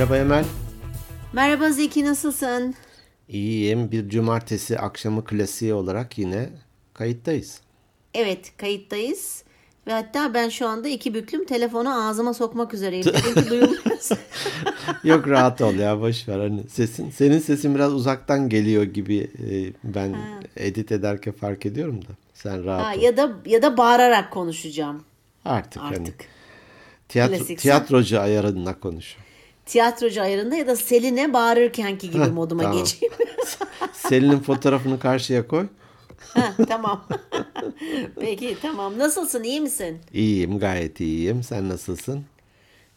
Merhaba Emel. Merhaba Zeki nasılsın? İyiyim. Bir cumartesi akşamı klasiği olarak yine kayıttayız. Evet kayıttayız. Ve hatta ben şu anda iki büklüm telefonu ağzıma sokmak üzereyim. Ki duyulmuyorsa. Yok rahat ol ya boş ver. Hani sesin, senin sesin biraz uzaktan geliyor gibi e, ben edit ederken fark ediyorum da. Sen rahat Ha, ol. ya da ya da bağırarak konuşacağım Artık, hani artık. tiyatro, Klasik. tiyatrocu ayarında konuş. Tiyatrocu ayarında ya da Selin'e bağırırkenki gibi moduma tamam. geçeyim. Selin'in fotoğrafını karşıya koy. Ha, tamam. Peki tamam. Nasılsın? iyi misin? İyiyim gayet iyiyim. Sen nasılsın?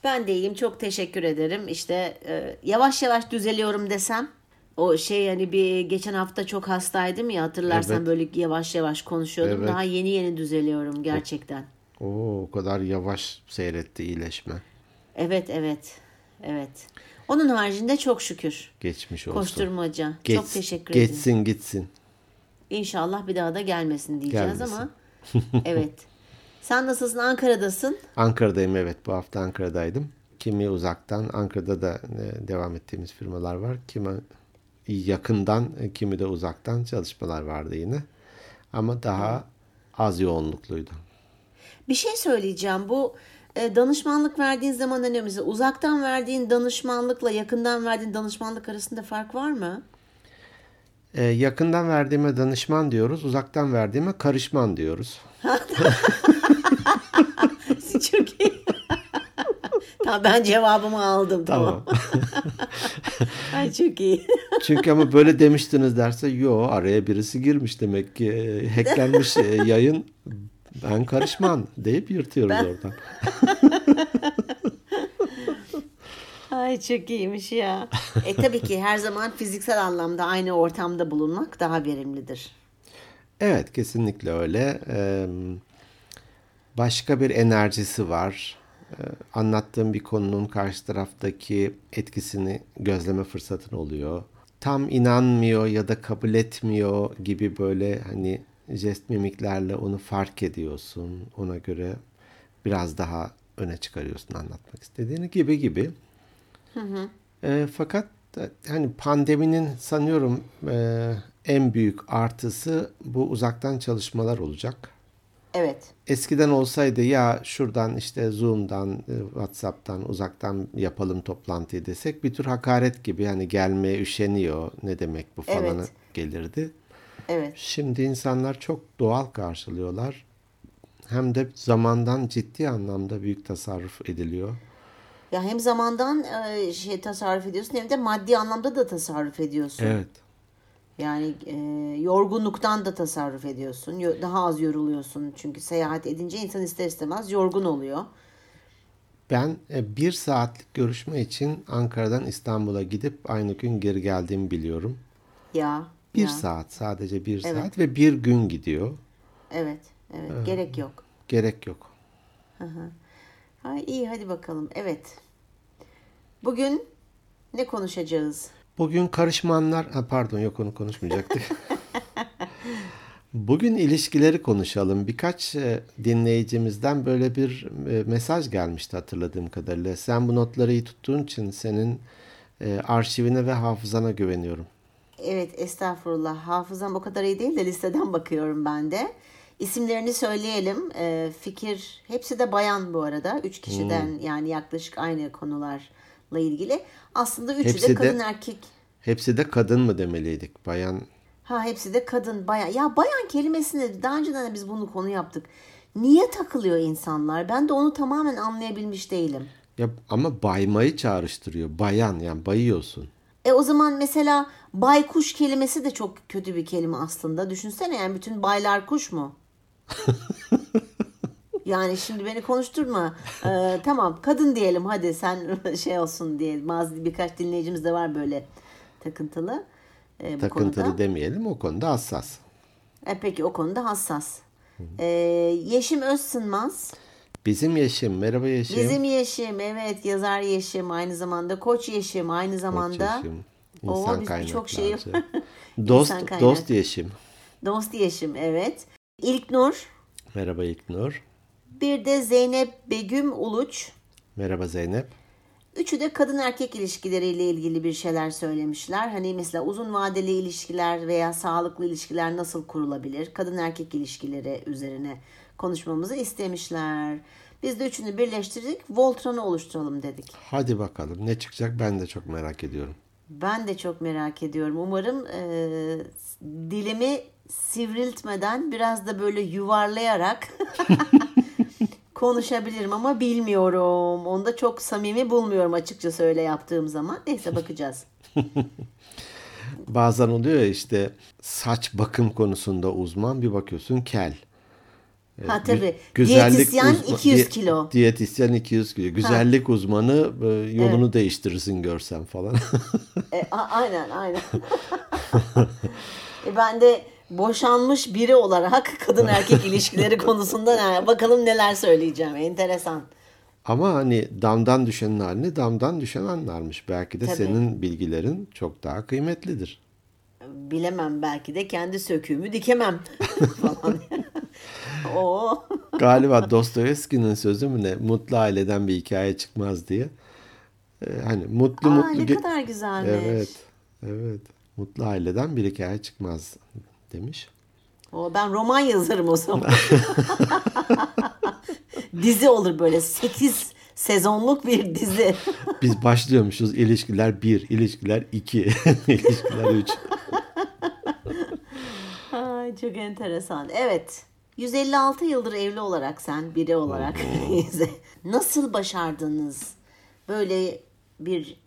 Ben de iyiyim. Çok teşekkür ederim. İşte e, yavaş yavaş düzeliyorum desem. O şey hani bir geçen hafta çok hastaydım ya hatırlarsan Evet. böyle yavaş yavaş konuşuyordum. Evet. Daha yeni yeni düzeliyorum gerçekten. Oo, o kadar yavaş seyretti iyileşme. Evet evet. Evet. Onun haricinde çok şükür. Geçmiş olsun. Koşturmaca. Geç- çok teşekkür ederim. Geçsin gitsin. İnşallah bir daha da gelmesin diyeceğiz Gelmesin. ama. evet. Sen nasılsın? Ankara'dasın. Ankara'dayım evet bu hafta Ankara'daydım. Kimi uzaktan Ankara'da da e, devam ettiğimiz firmalar var. Kimi yakından e, kimi de uzaktan çalışmalar vardı yine. Ama daha az yoğunlukluydu. Bir şey söyleyeceğim. Bu danışmanlık verdiğin zaman mesela uzaktan verdiğin danışmanlıkla yakından verdiğin danışmanlık arasında fark var mı? E, yakından verdiğime danışman diyoruz, uzaktan verdiğime karışman diyoruz. Çok iyi. tamam ben cevabımı aldım tamam. Tamam. Ay çok iyi. Çünkü ama böyle demiştiniz derse yo araya birisi girmiş demek ki e, hacklenmiş e, yayın ben karışman deyip yırtıyoruz oradan. Ay çok iyiymiş ya. E tabii ki her zaman fiziksel anlamda aynı ortamda bulunmak daha verimlidir. Evet kesinlikle öyle. Ee, başka bir enerjisi var. Ee, anlattığım bir konunun karşı taraftaki etkisini gözleme fırsatın oluyor. Tam inanmıyor ya da kabul etmiyor gibi böyle hani jest mimiklerle onu fark ediyorsun. Ona göre biraz daha öne çıkarıyorsun anlatmak istediğini gibi gibi. E, fakat e, hani pandeminin sanıyorum e, en büyük artısı bu uzaktan çalışmalar olacak. Evet. Eskiden olsaydı ya şuradan işte Zoom'dan, e, WhatsApp'tan uzaktan yapalım toplantıyı desek bir tür hakaret gibi yani gelmeye üşeniyor ne demek bu falanı Evet. gelirdi. Evet. Şimdi insanlar çok doğal karşılıyorlar. Hem de zamandan ciddi anlamda büyük tasarruf ediliyor. Ya hem zamandan e, şey tasarruf ediyorsun hem de maddi anlamda da tasarruf ediyorsun. Evet. Yani e, yorgunluktan da tasarruf ediyorsun. Yo- Daha az yoruluyorsun. Çünkü seyahat edince insan ister istemez yorgun oluyor. Ben e, bir saatlik görüşme için Ankara'dan İstanbul'a gidip aynı gün geri geldiğimi biliyorum. Ya. Bir ya. saat sadece bir Evet. saat ve bir gün gidiyor. Evet. Evet. Gerek yok. Gerek yok. Ha, iyi hadi bakalım. Evet. Bugün ne konuşacağız? Bugün karışmanlar, ha pardon yok onu konuşmayacaktık. Bugün ilişkileri konuşalım. Birkaç e, dinleyicimizden böyle bir e, mesaj gelmişti hatırladığım kadarıyla. Sen bu notları iyi tuttuğun için senin e, arşivine ve hafızana güveniyorum. Evet estağfurullah. Hafızam o kadar iyi değil de listeden bakıyorum ben de. İsimlerini söyleyelim. Ee, fikir hepsi de bayan bu arada. Üç kişiden Hmm. yani yaklaşık aynı konularla ilgili. Aslında üçü Hepsi de de- kadın erkek. Hepsi de kadın mı demeliydik? Bayan Ha hepsi de kadın bayan. Ya bayan kelimesini daha önceden de biz bunu konu yaptık. Niye takılıyor insanlar? Ben de onu tamamen anlayabilmiş değilim. ya ama baymayı çağrıştırıyor. Bayan yani bayıyorsun. E o zaman mesela baykuş kelimesi de çok kötü bir kelime aslında. Düşünsene yani bütün baylar kuş mu? yani şimdi beni konuşturma. Ee, tamam kadın diyelim hadi sen şey olsun diye. Bazı birkaç dinleyicimiz de var böyle takıntılı. e, bu Takıntılı konuda. demeyelim o konuda hassas. E, peki o konuda hassas. Ee, Yeşim Özsınmaz. Bizim Yeşim. Merhaba Yeşim. Bizim Yeşim evet yazar Yeşim aynı zamanda koç Yeşim aynı zamanda. Yeşim. Oo, İnsan biz kaynakları. birçok şey dost, dost Yeşim. Dost Yeşim evet. İlknur. Merhaba İlknur. Bir de Zeynep Begüm Uluç. Merhaba Zeynep. Üçü de kadın erkek ilişkileriyle ilgili bir şeyler söylemişler. Hani mesela uzun vadeli ilişkiler veya sağlıklı ilişkiler nasıl kurulabilir? Kadın erkek ilişkileri üzerine konuşmamızı istemişler. Biz de üçünü birleştirdik. Voltron'u oluşturalım dedik. Hadi bakalım ne çıkacak ben de çok merak ediyorum. Ben de çok merak ediyorum. Umarım e, dilimi sivriltmeden biraz da böyle yuvarlayarak konuşabilirim ama bilmiyorum. Onu da çok samimi bulmuyorum açıkçası öyle yaptığım zaman. Neyse bakacağız. Bazen oluyor ya işte saç bakım konusunda uzman bir bakıyorsun kel. Ha tabii. Güzellik Diyetisyen uzma- 200 di- kilo. Diyetisyen 200 kilo. Güzellik uzmanı e, yolunu değiştirirsin görsen falan. E, a- aynen aynen. e, ben de boşanmış biri olarak kadın erkek ilişkileri konusunda yani bakalım neler söyleyeceğim. Enteresan. Ama hani damdan düşenin halini damdan düşen anlarmış. Belki de Tabii. senin bilgilerin çok daha kıymetlidir. Bilemem belki de kendi söküğümü dikemem falan. Oo. Galiba Dostoyevski'nin sözü mü ne? Mutlu aileden bir hikaye çıkmaz diye. Ee, hani mutlu Aa, mutlu ne kadar güzelmiş. Evet. Evet. Mutlu aileden bir hikaye çıkmaz demiş. O, ben roman yazarım o zaman. dizi olur böyle 8 sezonluk bir dizi. Biz başlıyormuşuz ilişkiler 1, ilişkiler 2, ilişkiler 3. Ay, çok enteresan. Evet. 156 yıldır evli olarak sen biri olarak nasıl başardınız böyle bir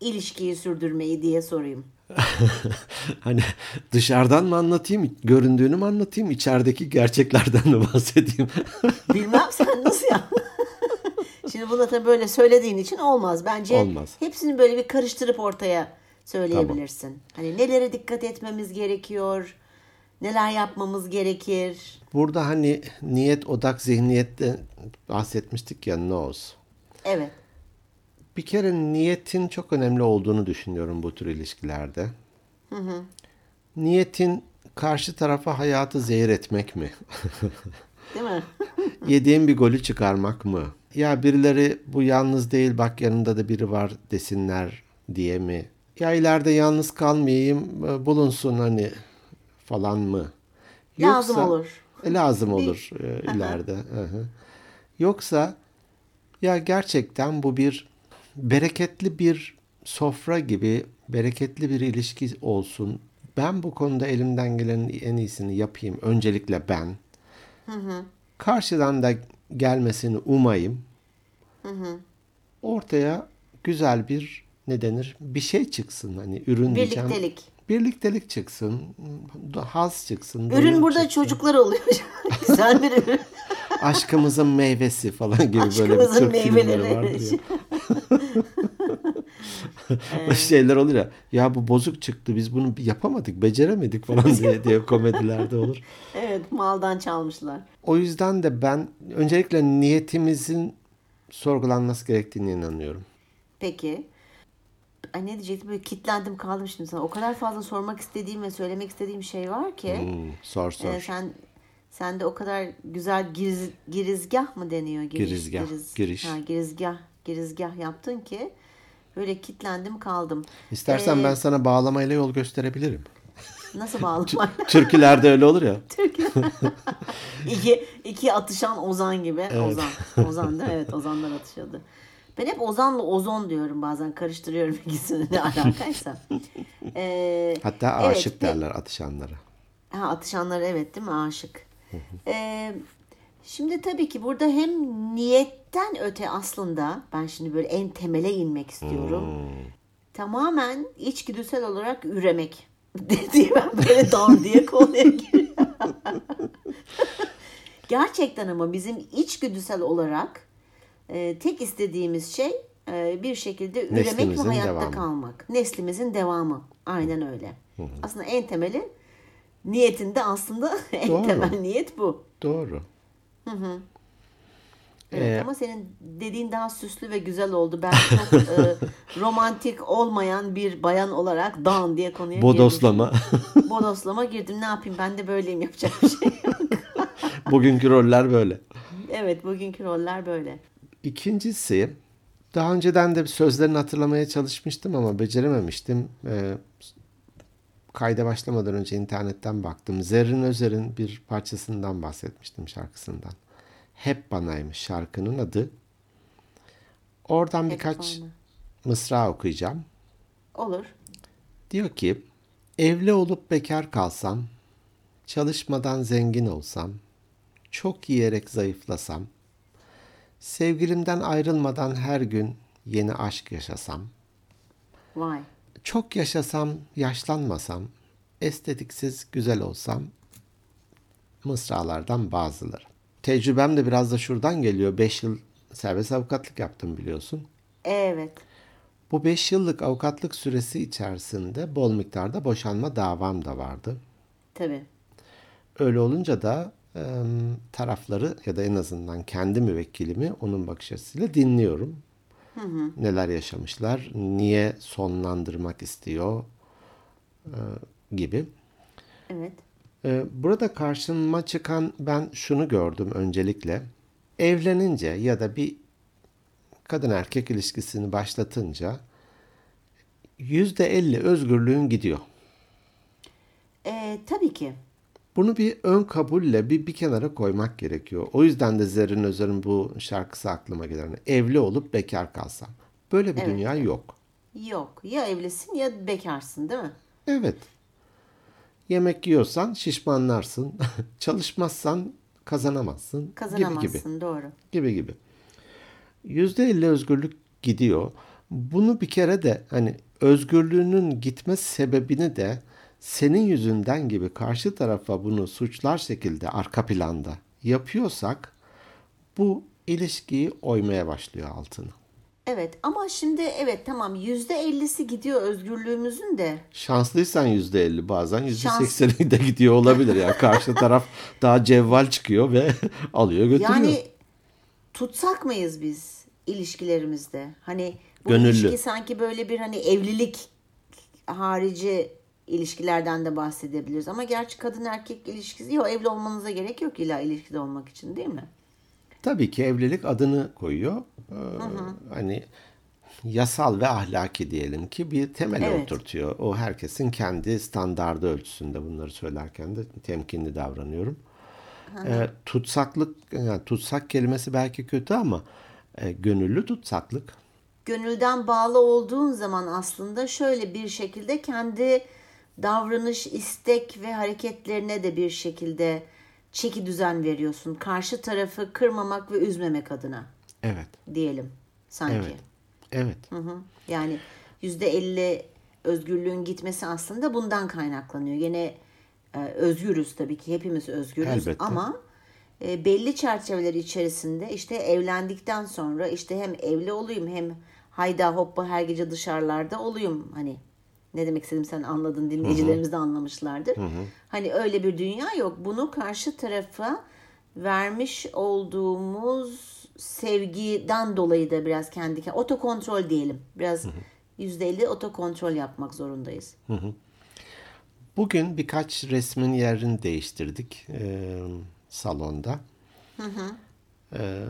ilişkiyi sürdürmeyi diye sorayım. hani dışarıdan mı anlatayım, göründüğünü mü anlatayım, içerideki gerçeklerden mi bahsedeyim? Bilmem sen nasıl ya. Şimdi bunu tabii böyle söylediğin için olmaz. Bence Olmaz. hepsini böyle bir karıştırıp ortaya söyleyebilirsin. Hani nelere dikkat etmemiz gerekiyor? Neler yapmamız gerekir? Burada hani niyet odak zihniyette bahsetmiştik ya knows. Evet. Bir kere niyetin çok önemli olduğunu düşünüyorum bu tür ilişkilerde. Niyetin karşı tarafa hayatı zehir etmek mi? Değil mi? Yediğin bir golü çıkarmak mı? Ya birileri bu yalnız değil bak yanında da biri var desinler diye mi? Ya ileride yalnız kalmayayım bulunsun hani falan mı? Lazım olur. E, lazım olur e, ileride. Hı hı. Yoksa ya gerçekten bu bir bereketli bir sofra gibi bereketli bir ilişki olsun. Ben bu konuda elimden gelenin en iyisini yapayım. Öncelikle ben. Karşıdan da gelmesini umayım. Ortaya güzel bir ne denir? Bir şey çıksın hani ürün diyeceğim. Birliktelik. Çıksın. Haz çıksın. Ürün burada çıksın. çocuklar oluyor. Güzel bir ürün. Aşkımızın meyvesi falan gibi böyle bir Aşkımızın Türk filmleri vardır ya. O şeyler olur ya. Ya bu bozuk çıktı biz bunu yapamadık, beceremedik falan diye, diye komedilerde olur. evet maldan çalmışlar. O yüzden de ben öncelikle niyetimizin sorgulanması gerektiğine inanıyorum. Peki. Ay ne diyecektim böyle kitlendim kaldım şimdi sana. O kadar fazla sormak istediğim ve söylemek istediğim şey var ki. Hmm, sor sor. Ee, sen sen de o kadar güzel giriz, girizgah mı deniyor? Giriş, Girizgah, giriş. Ha, girizgah, girizgah yaptın ki böyle kitlendim kaldım. İstersen Ee, ben sana bağlamayla yol gösterebilirim. Nasıl bağlamak? Türkülerde öyle olur ya. iki, iki atışan Ozan gibi. Ozan. Ozan değil mi? Evet Ozanlar atışıyordu. Ben hep Ozan'la Ozon diyorum bazen. Karıştırıyorum ikisini ne alakaysa. Ee, Hatta evet, aşık ve- derler atışanlara. Ha, atışanları evet değil mi? Aşık. Ee, şimdi tabii ki burada hem niyetten öte aslında ben şimdi böyle en temele inmek istiyorum. Tamamen içgüdüsel olarak üremek. diye ben böyle dam diye konuya giriyorum. Gerçekten ama bizim içgüdüsel olarak e, tek istediğimiz şey e, bir şekilde üremek ve hayatta devamı. kalmak. Neslimizin devamı. Aynen öyle. Aslında en temeli niyetinde aslında en Doğru. temel niyet bu. Doğru. Evet, Ee, ama senin dediğin daha süslü ve güzel oldu. Ben çok e, romantik olmayan bir bayan olarak dan diye konuya Bodoslama. girdim. Bodoslama girdim. Ne yapayım ben de böyleyim yapacak bir şey yok. Bugünkü roller böyle. evet bugünkü roller böyle. İkincisi Daha önceden de sözlerini hatırlamaya çalışmıştım ama becerememiştim. Ee, kayda başlamadan önce internetten baktım. Zerrin Özer'in bir parçasından bahsetmiştim şarkısından. Hep Bana'ymış şarkının adı. Oradan birkaç bana. mısra okuyacağım. Olur. Diyor ki, evli olup bekar kalsam, çalışmadan zengin olsam, çok yiyerek zayıflasam, sevgilimden ayrılmadan her gün yeni aşk yaşasam, Vay. çok yaşasam, yaşlanmasam, estetiksiz güzel olsam, mısralardan bazıları. Tecrübem de biraz da şuradan geliyor. 5 yıl serbest avukatlık yaptım biliyorsun. Evet. Bu 5 yıllık avukatlık süresi içerisinde bol miktarda boşanma davam da vardı. Tabii. Öyle olunca da tarafları ya da en azından kendi müvekkilimi onun bakış açısıyla dinliyorum. Neler yaşamışlar, niye sonlandırmak istiyor e, gibi. Evet. E, burada karşıma çıkan ben şunu gördüm öncelikle. Evlenince ya da bir kadın erkek ilişkisini başlatınca %50 özgürlüğün gidiyor. Ee, tabii ki. Bunu bir ön kabulle bir, bir kenara koymak gerekiyor. O yüzden de Zerrin Özer'in bu şarkısı aklıma gelir. Hani Evli olup bekar kalsam. Böyle bir Evet. dünya yok. Yok. Ya evlisin ya bekarsın değil mi? Evet. Yemek yiyorsan şişmanlarsın. Çalışmazsan kazanamazsın. Gibi gibi. Kazanamazsın. Doğru. Gibi gibi. %50 özgürlük gidiyor. Bunu bir kere de hani özgürlüğünün gitme sebebini de senin yüzünden gibi karşı tarafa bunu suçlar şekilde arka planda yapıyorsak bu ilişkiyi oymaya başlıyor altını. Evet ama şimdi evet tamam yüzde ellisi gidiyor özgürlüğümüzün de. Şanslıysan %50 bazen Şans- %80'i de gidiyor olabilir. Yani karşı taraf daha cevval çıkıyor ve alıyor götürüyor. Yani tutsak mıyız biz ilişkilerimizde? Hani bu Gönüllü. ilişki sanki böyle bir hani evlilik harici ilişkilerden de bahsedebiliriz. Ama gerçi kadın erkek ilişkisi yok evli olmanıza gerek yok illa ilişkide olmak için değil mi? Tabii ki evlilik adını koyuyor. Ee, Hani yasal ve ahlaki diyelim ki bir temel Evet. oturtuyor. O herkesin kendi standardı ölçüsünde bunları söylerken de temkinli davranıyorum. Ee, tutsaklık, yani tutsak kelimesi belki kötü ama e, gönüllü tutsaklık. Gönülden bağlı olduğun zaman aslında şöyle bir şekilde kendi davranış, istek ve hareketlerine de bir şekilde çeki düzen veriyorsun. Karşı tarafı kırmamak ve üzmemek adına Evet, diyelim sanki. evet, evet. Hı hı. Yani yüzde elli özgürlüğün gitmesi aslında bundan kaynaklanıyor. Gene e, özgürüz tabii ki hepimiz özgürüz Elbette. ama e, belli çerçeveler içerisinde işte evlendikten sonra işte hem evli olayım hem hayda hoppa her gece dışarılarda olayım hani ne demek istedim sen anladın dinleyicilerimiz de anlamışlardır. Hani öyle bir dünya yok. Bunu karşı tarafa vermiş olduğumuz sevgiden dolayı da biraz kendi otokontrol diyelim. Biraz yüzde elli otokontrol yapmak zorundayız. Bugün birkaç resmin yerini değiştirdik e, salonda. E,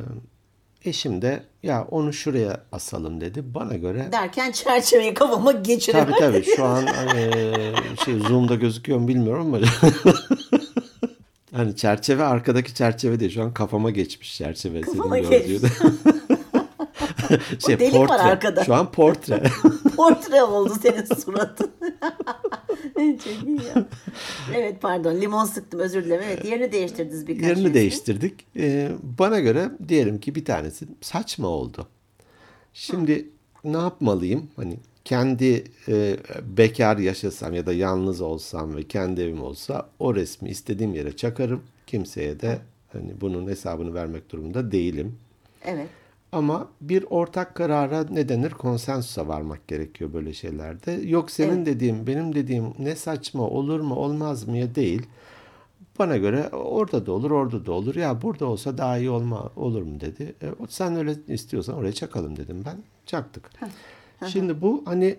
eşim de ya onu şuraya asalım dedi. Bana göre Derken çerçeveyi kafama geçiriyorum. tabii tabii şu an e, şey Zoom'da gözüküyor mu bilmiyorum ama hani çerçeve arkadaki çerçeve değil. Şu an kafama geçmiş çerçeve. Kafama geçmiş. şey, delik var portre. arkada. Şu an portre. Portre oldu senin suratın. Çok iyi ya. Evet pardon limon sıktım özür dilerim. Evet yerini değiştirdiniz birkaç Yerini resmi. değiştirdik. Ee, bana göre diyelim ki bir tanesi saçma oldu. Şimdi ne yapmalıyım? Hani kendi e, bekar yaşasam ya da yalnız olsam ve kendi evim olsa o resmi istediğim yere çakarım. Kimseye de hani bunun hesabını vermek durumunda değilim. Evet. Ama bir ortak karara ne denir? Konsensusa varmak gerekiyor böyle şeylerde. Yok senin Evet. dediğim, benim dediğim ne saçma olur mu olmaz mı ya değil. Bana göre orada da olur, orada da olur. Ya burada olsa daha iyi olma olur mu dedi. E, sen öyle istiyorsan oraya çakalım dedim ben. Çaktık. Şimdi bu hani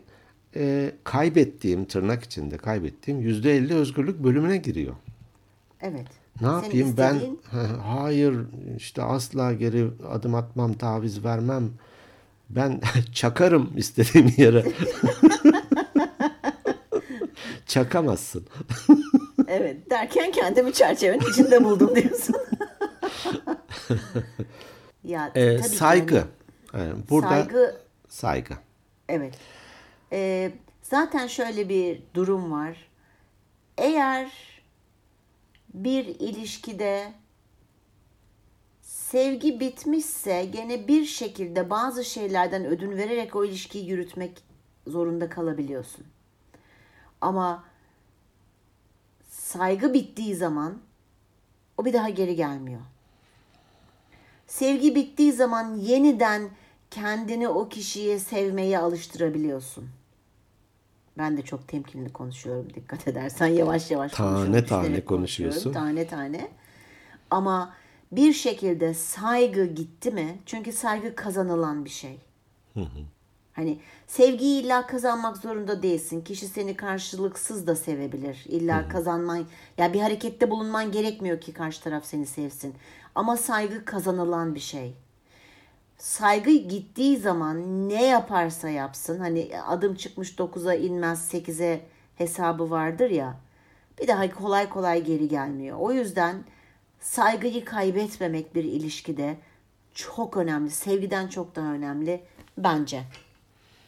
e, kaybettiğim tırnak içinde kaybettiğim yüzde elli özgürlük bölümüne giriyor. Evet. Ne Senin yapayım ben istediğin- hayır işte asla geri adım atmam taviz vermem Ben çakarım istediğim yere. Çakamazsın. Evet derken kendimi çerçevenin içinde buldum diyorsun. ya Ee, tabii saygı. hani Yani burada saygı saygı. Evet. Ee, zaten şöyle bir durum var. Eğer bir ilişkide sevgi bitmişse gene bir şekilde bazı şeylerden ödün vererek o ilişkiyi yürütmek zorunda kalabiliyorsun. Ama saygı bittiği zaman o bir daha geri gelmiyor. Sevgi bittiği zaman yeniden kendini o kişiye sevmeye alıştırabiliyorsun. Ben de çok temkinli konuşuyorum dikkat edersen yavaş yavaş Tane konuşuyorum, tane konuşuyorsun. Tane tane. Ama bir şekilde saygı gitti mi? Çünkü saygı kazanılan bir şey. Hani sevgiyi illa kazanmak zorunda değilsin. Kişi seni karşılıksız da sevebilir. İlla kazanman, ya bir harekette bulunman gerekmiyor ki karşı taraf seni sevsin. Ama saygı kazanılan bir şey. Saygı gittiği zaman ne yaparsa yapsın, hani adım çıkmış 9'a inmez 8'e hesabı vardır ya. Bir daha kolay kolay geri gelmiyor. O yüzden saygıyı kaybetmemek bir ilişkide çok önemli. Sevgiden çok daha önemli bence.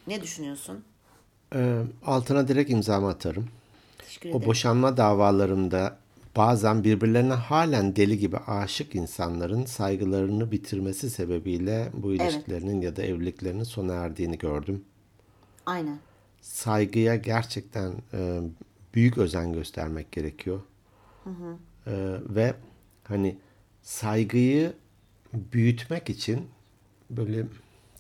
Ne düşünüyorsun? Ee, altına direkt imzamı atarım. Teşekkür O ederim. boşanma davalarında bazen birbirlerine halen deli gibi aşık insanların saygılarını bitirmesi sebebiyle bu ilişkilerinin ya da evliliklerinin sona erdiğini gördüm. Aynen. Saygıya gerçekten e, büyük özen göstermek gerekiyor. E, ve hani saygıyı büyütmek için böyle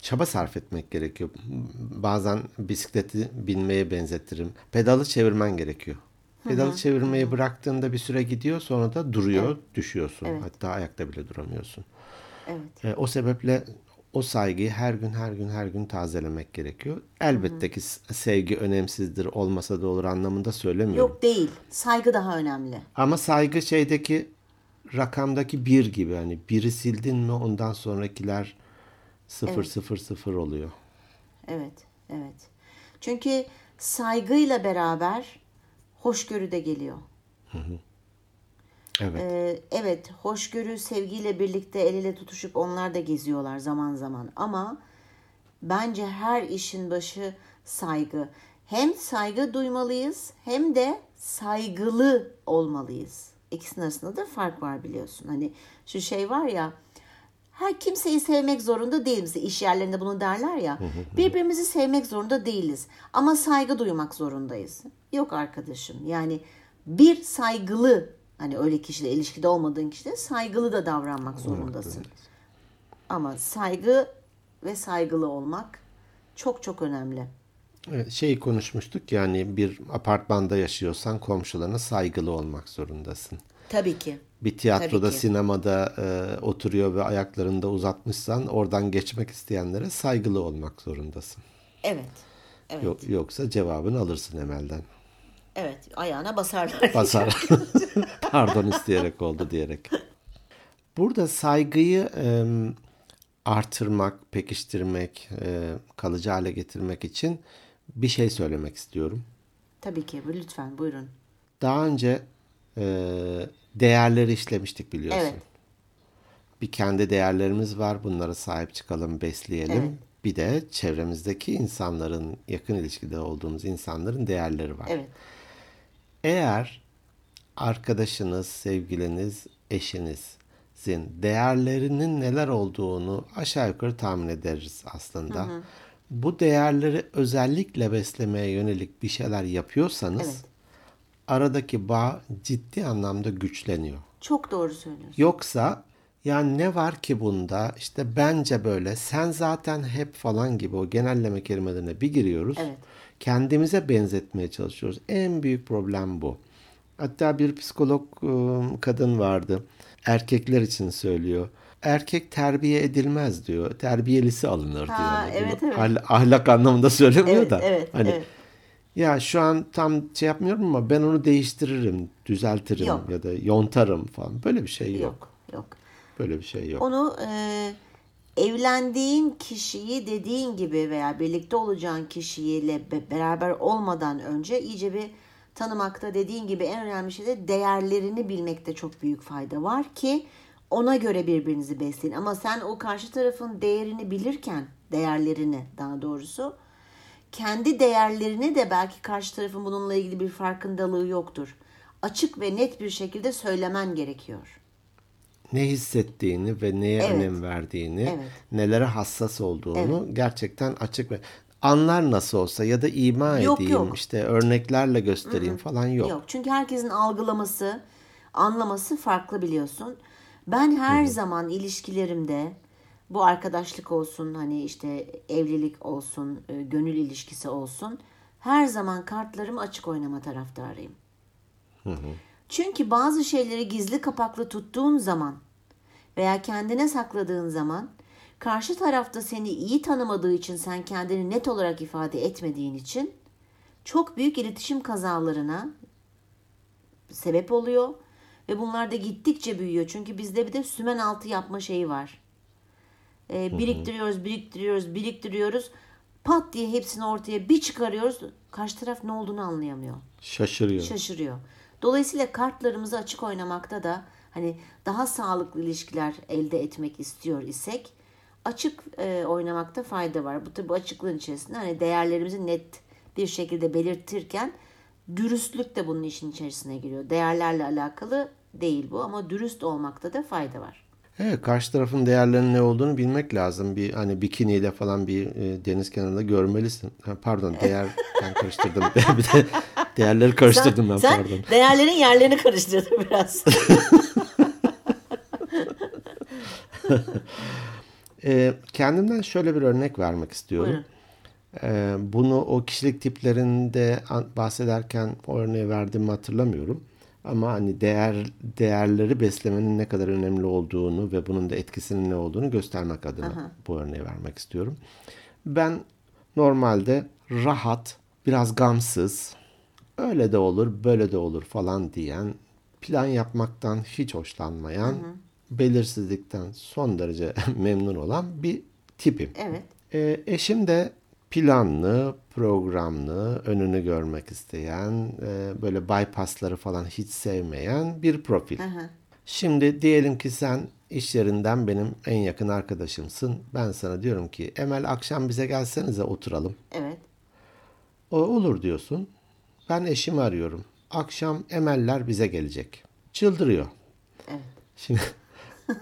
çaba sarf etmek gerekiyor. Bazen bisikleti binmeye benzetirim. Pedalı çevirmen gerekiyor. Pedalı çevirmeyi bıraktığında bir süre gidiyor sonra da duruyor, düşüyorsun. Hatta ayakta bile duramıyorsun. Evet. E, o sebeple o saygıyı her gün her gün her gün tazelemek gerekiyor. Elbette ki s- sevgi önemsizdir, olmasa da olur anlamında söylemiyorum. Yok değil. Saygı daha önemli. Ama saygı şeydeki rakamdaki bir gibi hani biri sildin mi ondan sonrakiler sıfır sıfır sıfır oluyor. Evet. Evet. Çünkü saygıyla beraber hoşgörü de geliyor. Evet. Ee, evet, hoşgörü, sevgiyle birlikte el ele tutuşup onlar da geziyorlar zaman zaman. Ama bence her işin başı saygı. Hem saygı duymalıyız hem de saygılı olmalıyız. İkisinin arasında da fark var biliyorsun. Hani şu şey var ya, her kimseyi sevmek zorunda değiliz. İş yerlerinde bunu derler ya. Birbirimizi sevmek zorunda değiliz. Ama saygı duymak zorundayız. Yok arkadaşım. Yani bir saygılı hani öyle kişiyle ilişkide olmadığın kişide saygılı da davranmak zorundasın. Ama saygı ve saygılı olmak çok çok önemli. Evet, Şeyi konuşmuştuk yani bir apartmanda yaşıyorsan komşularına saygılı olmak zorundasın. Tabii ki. Bir tiyatroda, sinemada e, oturuyor ve ayaklarını da uzatmışsan oradan geçmek isteyenlere saygılı olmak zorundasın. Evet. Evet. Yok, yoksa cevabını alırsın Emel'den. Evet. Ayağına basarlar. Basar. Pardon isteyerek oldu diyerek. Burada saygıyı e, artırmak, pekiştirmek, e, kalıcı hale getirmek için bir şey söylemek istiyorum. Tabii ki. Lütfen buyurun. Daha önce e, değerleri işlemiştik biliyorsun. Evet. Bir kendi değerlerimiz var. Bunlara sahip çıkalım, besleyelim. Evet. Bir de çevremizdeki insanların, yakın ilişkide olduğumuz insanların değerleri var. Evet. Eğer arkadaşınız, sevgiliniz, eşinizin değerlerinin neler olduğunu aşağı yukarı tahmin ederiz aslında. Bu değerleri özellikle beslemeye yönelik bir şeyler yapıyorsanız Evet. Aradaki bağ ciddi anlamda güçleniyor. Çok doğru söylüyorsun. Yoksa yani ne var ki bunda işte bence böyle sen zaten hep falan gibi o genelleme kelimelerine bir giriyoruz. Evet. Kendimize benzetmeye çalışıyoruz. En büyük problem bu. Hatta bir psikolog ıı, kadın vardı. Erkekler için söylüyor. Erkek terbiye edilmez diyor. Terbiyelisi alınır diyor. Ha, evet, bunu evet. ahl- ahlak anlamında söylemiyor Evet, da. evet, hani evet. Ya şu an tam şey yapmıyorum ama ben onu değiştiririm, düzeltirim Yok. ya da yontarım falan. Böyle bir şey yok. Yok. Yok. Böyle bir şey yok. Onu e, evlendiğin kişiyi dediğin gibi veya birlikte olacağın kişiyle beraber olmadan önce iyice bir tanımakta dediğin gibi en önemli şey de değerlerini bilmekte çok büyük fayda var ki ona göre birbirinizi besleyin. Ama sen o karşı tarafın değerini bilirken, değerlerini daha doğrusu, kendi değerlerini de belki karşı tarafın bununla ilgili bir farkındalığı yoktur. Açık ve net bir şekilde söylemen gerekiyor. Ne hissettiğini ve neye evet. önem verdiğini, evet. nelere hassas olduğunu evet. gerçekten açık ve anlar nasıl olsa ya da ima yok, edeyim yok. işte örneklerle göstereyim Hı-hı. falan yok. Yok çünkü herkesin algılaması, anlaması farklı biliyorsun. Ben her Hı-hı. zaman ilişkilerimde bu arkadaşlık olsun hani işte evlilik olsun, e, gönül ilişkisi olsun her zaman kartlarımı açık oynama taraftarıyım. Hı hı. Çünkü bazı şeyleri gizli kapaklı tuttuğun zaman veya kendine sakladığın zaman karşı tarafta seni iyi tanımadığı için sen kendini net olarak ifade etmediğin için çok büyük iletişim kazalarına sebep oluyor ve bunlar da gittikçe büyüyor. Çünkü bizde bir de sümen altı yapma şeyi var. Ee, biriktiriyoruz, biriktiriyoruz, biriktiriyoruz. Pat diye hepsini ortaya bir çıkarıyoruz. Karşı taraf ne olduğunu anlayamıyor. Şaşırıyor. Şaşırıyor. Dolayısıyla kartlarımızı açık oynamakta da hani daha sağlıklı ilişkiler elde etmek istiyor isek açık e, oynamakta fayda var. Bu tabi açıklığın içerisinde hani değerlerimizi net bir şekilde belirtirken dürüstlük de bunun işin içerisine giriyor. Değerlerle alakalı değil bu ama dürüst olmakta da fayda var. Evet, karşı tarafın değerlerinin ne olduğunu bilmek lazım. Bir hani bikiniyle falan bir e, deniz kenarında görmelisin. Ha, pardon, değer ben karıştırdım. bir de değerleri karıştırdım sen, ben sen pardon. Değerlerin yerlerini karıştırdın biraz. e, kendimden şöyle bir örnek vermek istiyorum. E, bunu o kişilik tiplerinde bahsederken o örneği verdiğimi hatırlamıyorum. Ama hani değer değerleri beslemenin ne kadar önemli olduğunu ve bunun da etkisinin ne olduğunu göstermek adına Aha. bu örneği vermek istiyorum. Ben normalde rahat, biraz gamsız, öyle de olur, böyle de olur falan diyen, plan yapmaktan hiç hoşlanmayan, hı hı. belirsizlikten son derece memnun olan bir tipim. Evet. E, eşim de planlı, programlı, önünü görmek isteyen, e, böyle bypassları falan hiç sevmeyen bir profil. Aha. Şimdi diyelim ki sen iş yerinden benim en yakın arkadaşımsın. Ben sana diyorum ki Emel akşam bize gelsenize oturalım. Evet. O olur diyorsun. Ben eşimi arıyorum. Akşam Emeller bize gelecek. Çıldırıyor. Evet. Şimdi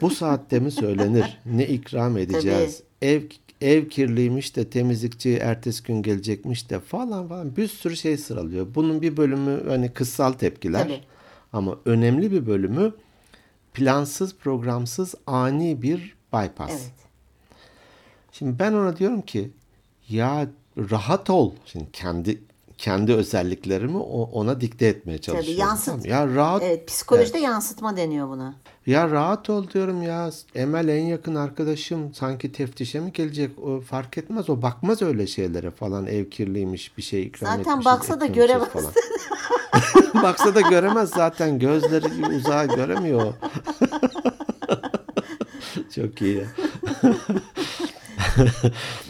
bu saatte mi söylenir? Ne ikram edeceğiz? Tabii. Ev ev kirliymiş de temizlikçi ertesi gün gelecekmiş de falan falan bir sürü şey sıralıyor. Bunun bir bölümü hani kıssal tepkiler Tabii. ama önemli bir bölümü plansız programsız ani bir bypass. Evet. Şimdi ben ona diyorum ki ya rahat ol. Şimdi kendi kendi özelliklerimi ona dikte etmeye çalışıyorum. Tabii yansıt. Ya rahat. Evet, psikolojide evet. yansıtma deniyor buna. Ya rahat ol diyorum ya. Emel en yakın arkadaşım. Sanki teftişe mi gelecek? O fark etmez. O bakmaz öyle şeylere falan. Ev kirliymiş bir şey ikram Zaten etmişiz, baksa da göremez. Falan. baksa da göremez zaten. Gözleri uzağa göremiyor. Çok iyi.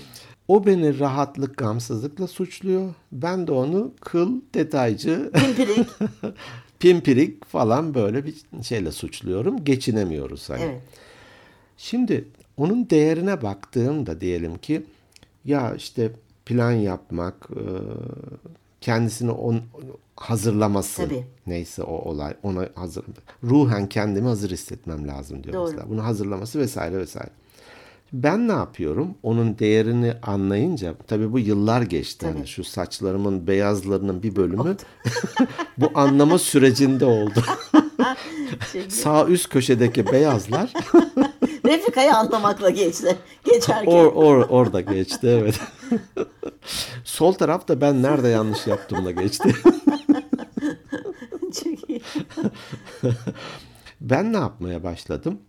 O beni rahatlık, gamsızlıkla suçluyor. Ben de onu kıl, detaycı, pimpirik, pimpirik falan böyle bir şeyle suçluyorum. Geçinemiyoruz hani. Evet. Şimdi onun değerine baktığımda diyelim ki ya işte plan yapmak, e, kendisini on, hazırlaması Tabii. neyse o olay ona hazır ruhen kendimi hazır hissetmem lazım diyor Doğru. mesela. Bunu hazırlaması vesaire vesaire. Ben ne yapıyorum? Onun değerini anlayınca tabii bu yıllar geçti. Hani şu saçlarımın beyazlarının bir bölümü bu anlama sürecinde oldu. Sağ üst köşedeki beyazlar Refika'yı anlamakla geçti. Geçerken. Or, or, orada geçti evet. Sol taraf da ben nerede yanlış yaptığımla geçti. Çok iyi. ben ne yapmaya başladım?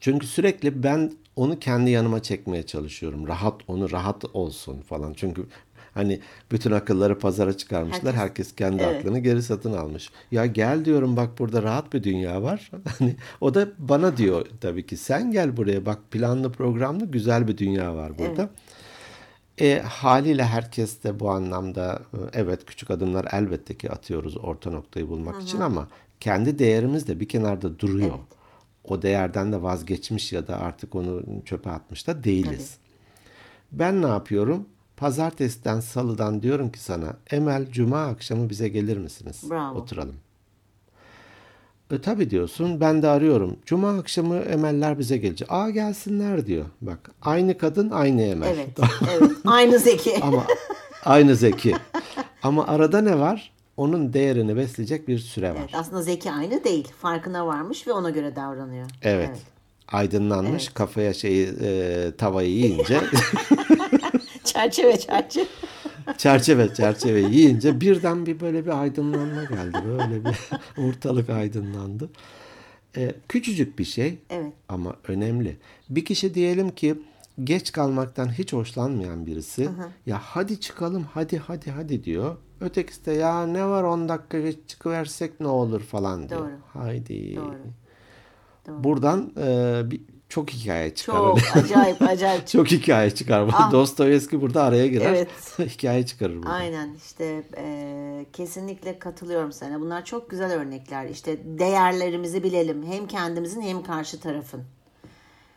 Çünkü sürekli ben onu kendi yanıma çekmeye çalışıyorum. Rahat onu rahat olsun falan. Çünkü Hani bütün akılları pazara çıkarmışlar. Herkes- Herkes kendi Evet. aklını geri satın almış. Ya gel diyorum bak burada rahat bir dünya var. Hani o da bana diyor tabii ki sen gel buraya bak planlı programlı güzel bir dünya var burada. E, haliyle herkes de bu anlamda evet küçük adımlar elbette ki atıyoruz orta noktayı bulmak için ama kendi değerimiz de bir kenarda duruyor. O değerden de vazgeçmiş ya da artık onu çöpe atmış da değiliz. Ben ne yapıyorum? Pazartesiden, salıdan diyorum ki sana Emel Cuma akşamı bize gelir misiniz? Bravo. Oturalım. E tabii diyorsun. Ben de arıyorum. Cuma akşamı Emeller bize gelecek. Aa gelsinler diyor. Bak aynı kadın aynı Emel. Evet, evet. Aynı zeki. Ama aynı zeki. Ama arada ne var? Onun değerini besleyecek bir süre var. Evet, aslında zeki aynı değil. Farkına varmış ve ona göre davranıyor. Evet. Aydınlanmış kafaya şeyi e, tavayı yiyince Çerçeve çerçeve. çerçeve çerçeve yiyince birden bir böyle bir aydınlanma geldi. Böyle bir ortalık aydınlandı. E, küçücük bir şey Evet. ama önemli. Bir kişi diyelim ki geç kalmaktan hiç hoşlanmayan birisi ya hadi çıkalım hadi hadi hadi diyor. Ötekisi de ya ne var 10 dakika geç çıkıversek ne olur falan diyor. Doğru. Haydi. Doğru. Doğru. Buradan e, bir, çok hikaye çıkar. Çok öyle. acayip acayip. Çok hikaye çıkar. Dostoyevski burada araya girer. Evet. hikaye çıkarır burada. Aynen işte e, kesinlikle katılıyorum sana. Bunlar çok güzel örnekler. İşte değerlerimizi bilelim. Hem kendimizin hem karşı tarafın.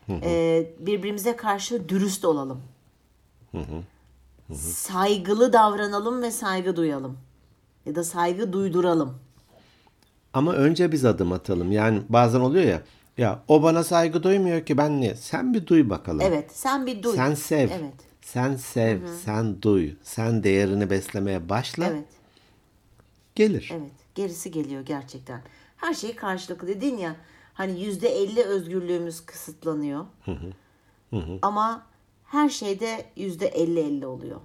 E, birbirimize karşı dürüst olalım. Saygılı davranalım ve saygı duyalım. Ya da saygı duyduralım. Ama önce biz adım atalım. Yani bazen oluyor ya. Ya o bana saygı duymuyor ki ben niye? Sen bir duy bakalım. Evet sen bir duy. Sen sev. Evet. Sen sev. Sen duy. Sen değerini beslemeye başla. Evet. Gelir. Evet. Gerisi geliyor gerçekten. Her şey karşılıklı dedin ya. Hani yüzde elli özgürlüğümüz kısıtlanıyor. Ama her şeyde yüzde elli elli oluyor.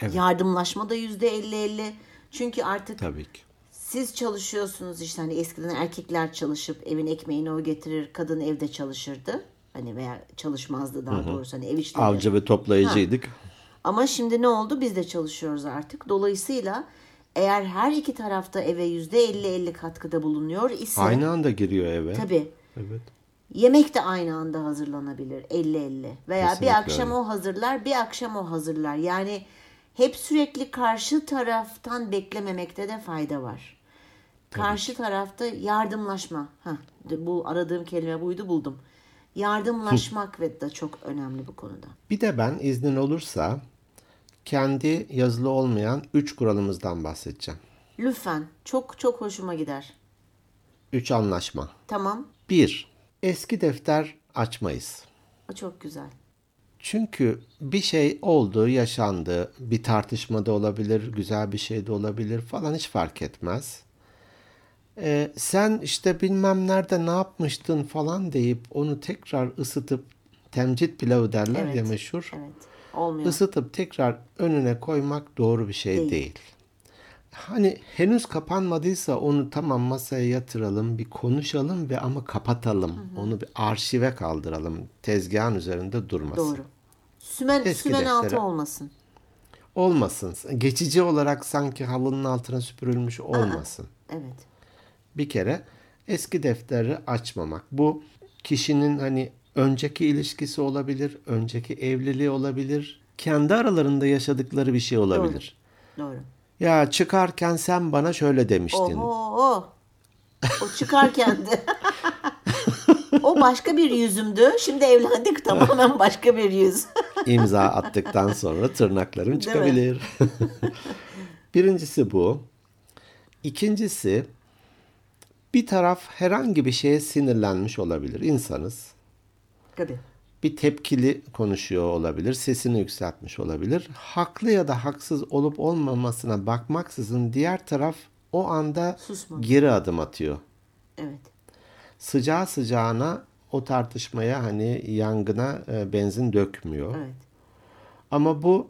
Evet. Yardımlaşma da yüzde elli elli. Çünkü artık Tabii ki. siz çalışıyorsunuz işte hani eskiden erkekler çalışıp evin ekmeğini o getirir, kadın evde çalışırdı. Hani veya çalışmazdı daha doğrusu hani ev işleri. Avcı ve toplayıcıydık. Ama şimdi ne oldu? Biz de çalışıyoruz artık. Dolayısıyla eğer her iki tarafta eve yüzde elli elli katkıda bulunuyor ise Aynı anda giriyor eve. tabii Evet. Yemek de aynı anda hazırlanabilir 50-50 veya Kesinlikle bir akşam o hazırlar bir akşam o hazırlar. Yani hep sürekli karşı taraftan beklememekte de fayda var. Karşı tarafta yardımlaşma. Heh, bu aradığım kelime buydu buldum. Yardımlaşmak ve de çok önemli bu konuda. Bir de ben iznin olursa kendi yazılı olmayan üç kuralımızdan bahsedeceğim. Lütfen çok çok hoşuma gider. Üç anlaşma. Tamam. Bir, eski defter açmayız. Çok güzel. Çünkü bir şey oldu, yaşandı. Bir tartışma da olabilir, güzel bir şey de olabilir falan hiç fark etmez. Ee, sen işte bilmem nerede ne yapmıştın falan deyip onu tekrar ısıtıp temcit pilavı derler ya Evet. meşhur. Evet. Olmuyor. Isıtıp tekrar önüne koymak doğru bir şey Değil. değil. Hani henüz kapanmadıysa onu tamam masaya yatıralım, bir konuşalım ve ama kapatalım. Onu bir arşive kaldıralım. Tezgahın üzerinde durmasın. Doğru. Sümen, Eski sümen altı olmasın. Olmasın. Geçici olarak sanki halının altına süpürülmüş olmasın. Evet. Bir kere eski defteri açmamak. Bu kişinin hani önceki ilişkisi olabilir, önceki evliliği olabilir, kendi aralarında yaşadıkları bir şey olabilir. Doğru. Ya çıkarken sen bana şöyle demiştin. Oho. O çıkarken de. o başka bir yüzümdü. Şimdi evlendik tamamen başka bir yüz. İmza attıktan sonra tırnaklarım çıkabilir. Birincisi bu. İkincisi bir taraf herhangi bir şeye sinirlenmiş olabilir. İnsanız. Tabii. Bir tepkili konuşuyor olabilir, sesini yükseltmiş olabilir. Haklı ya da haksız olup olmamasına bakmaksızın diğer taraf o anda Susma. geri adım atıyor. Evet. Sıcağı sıcağına o tartışmaya hani yangına e, benzin dökmüyor. Evet. Ama bu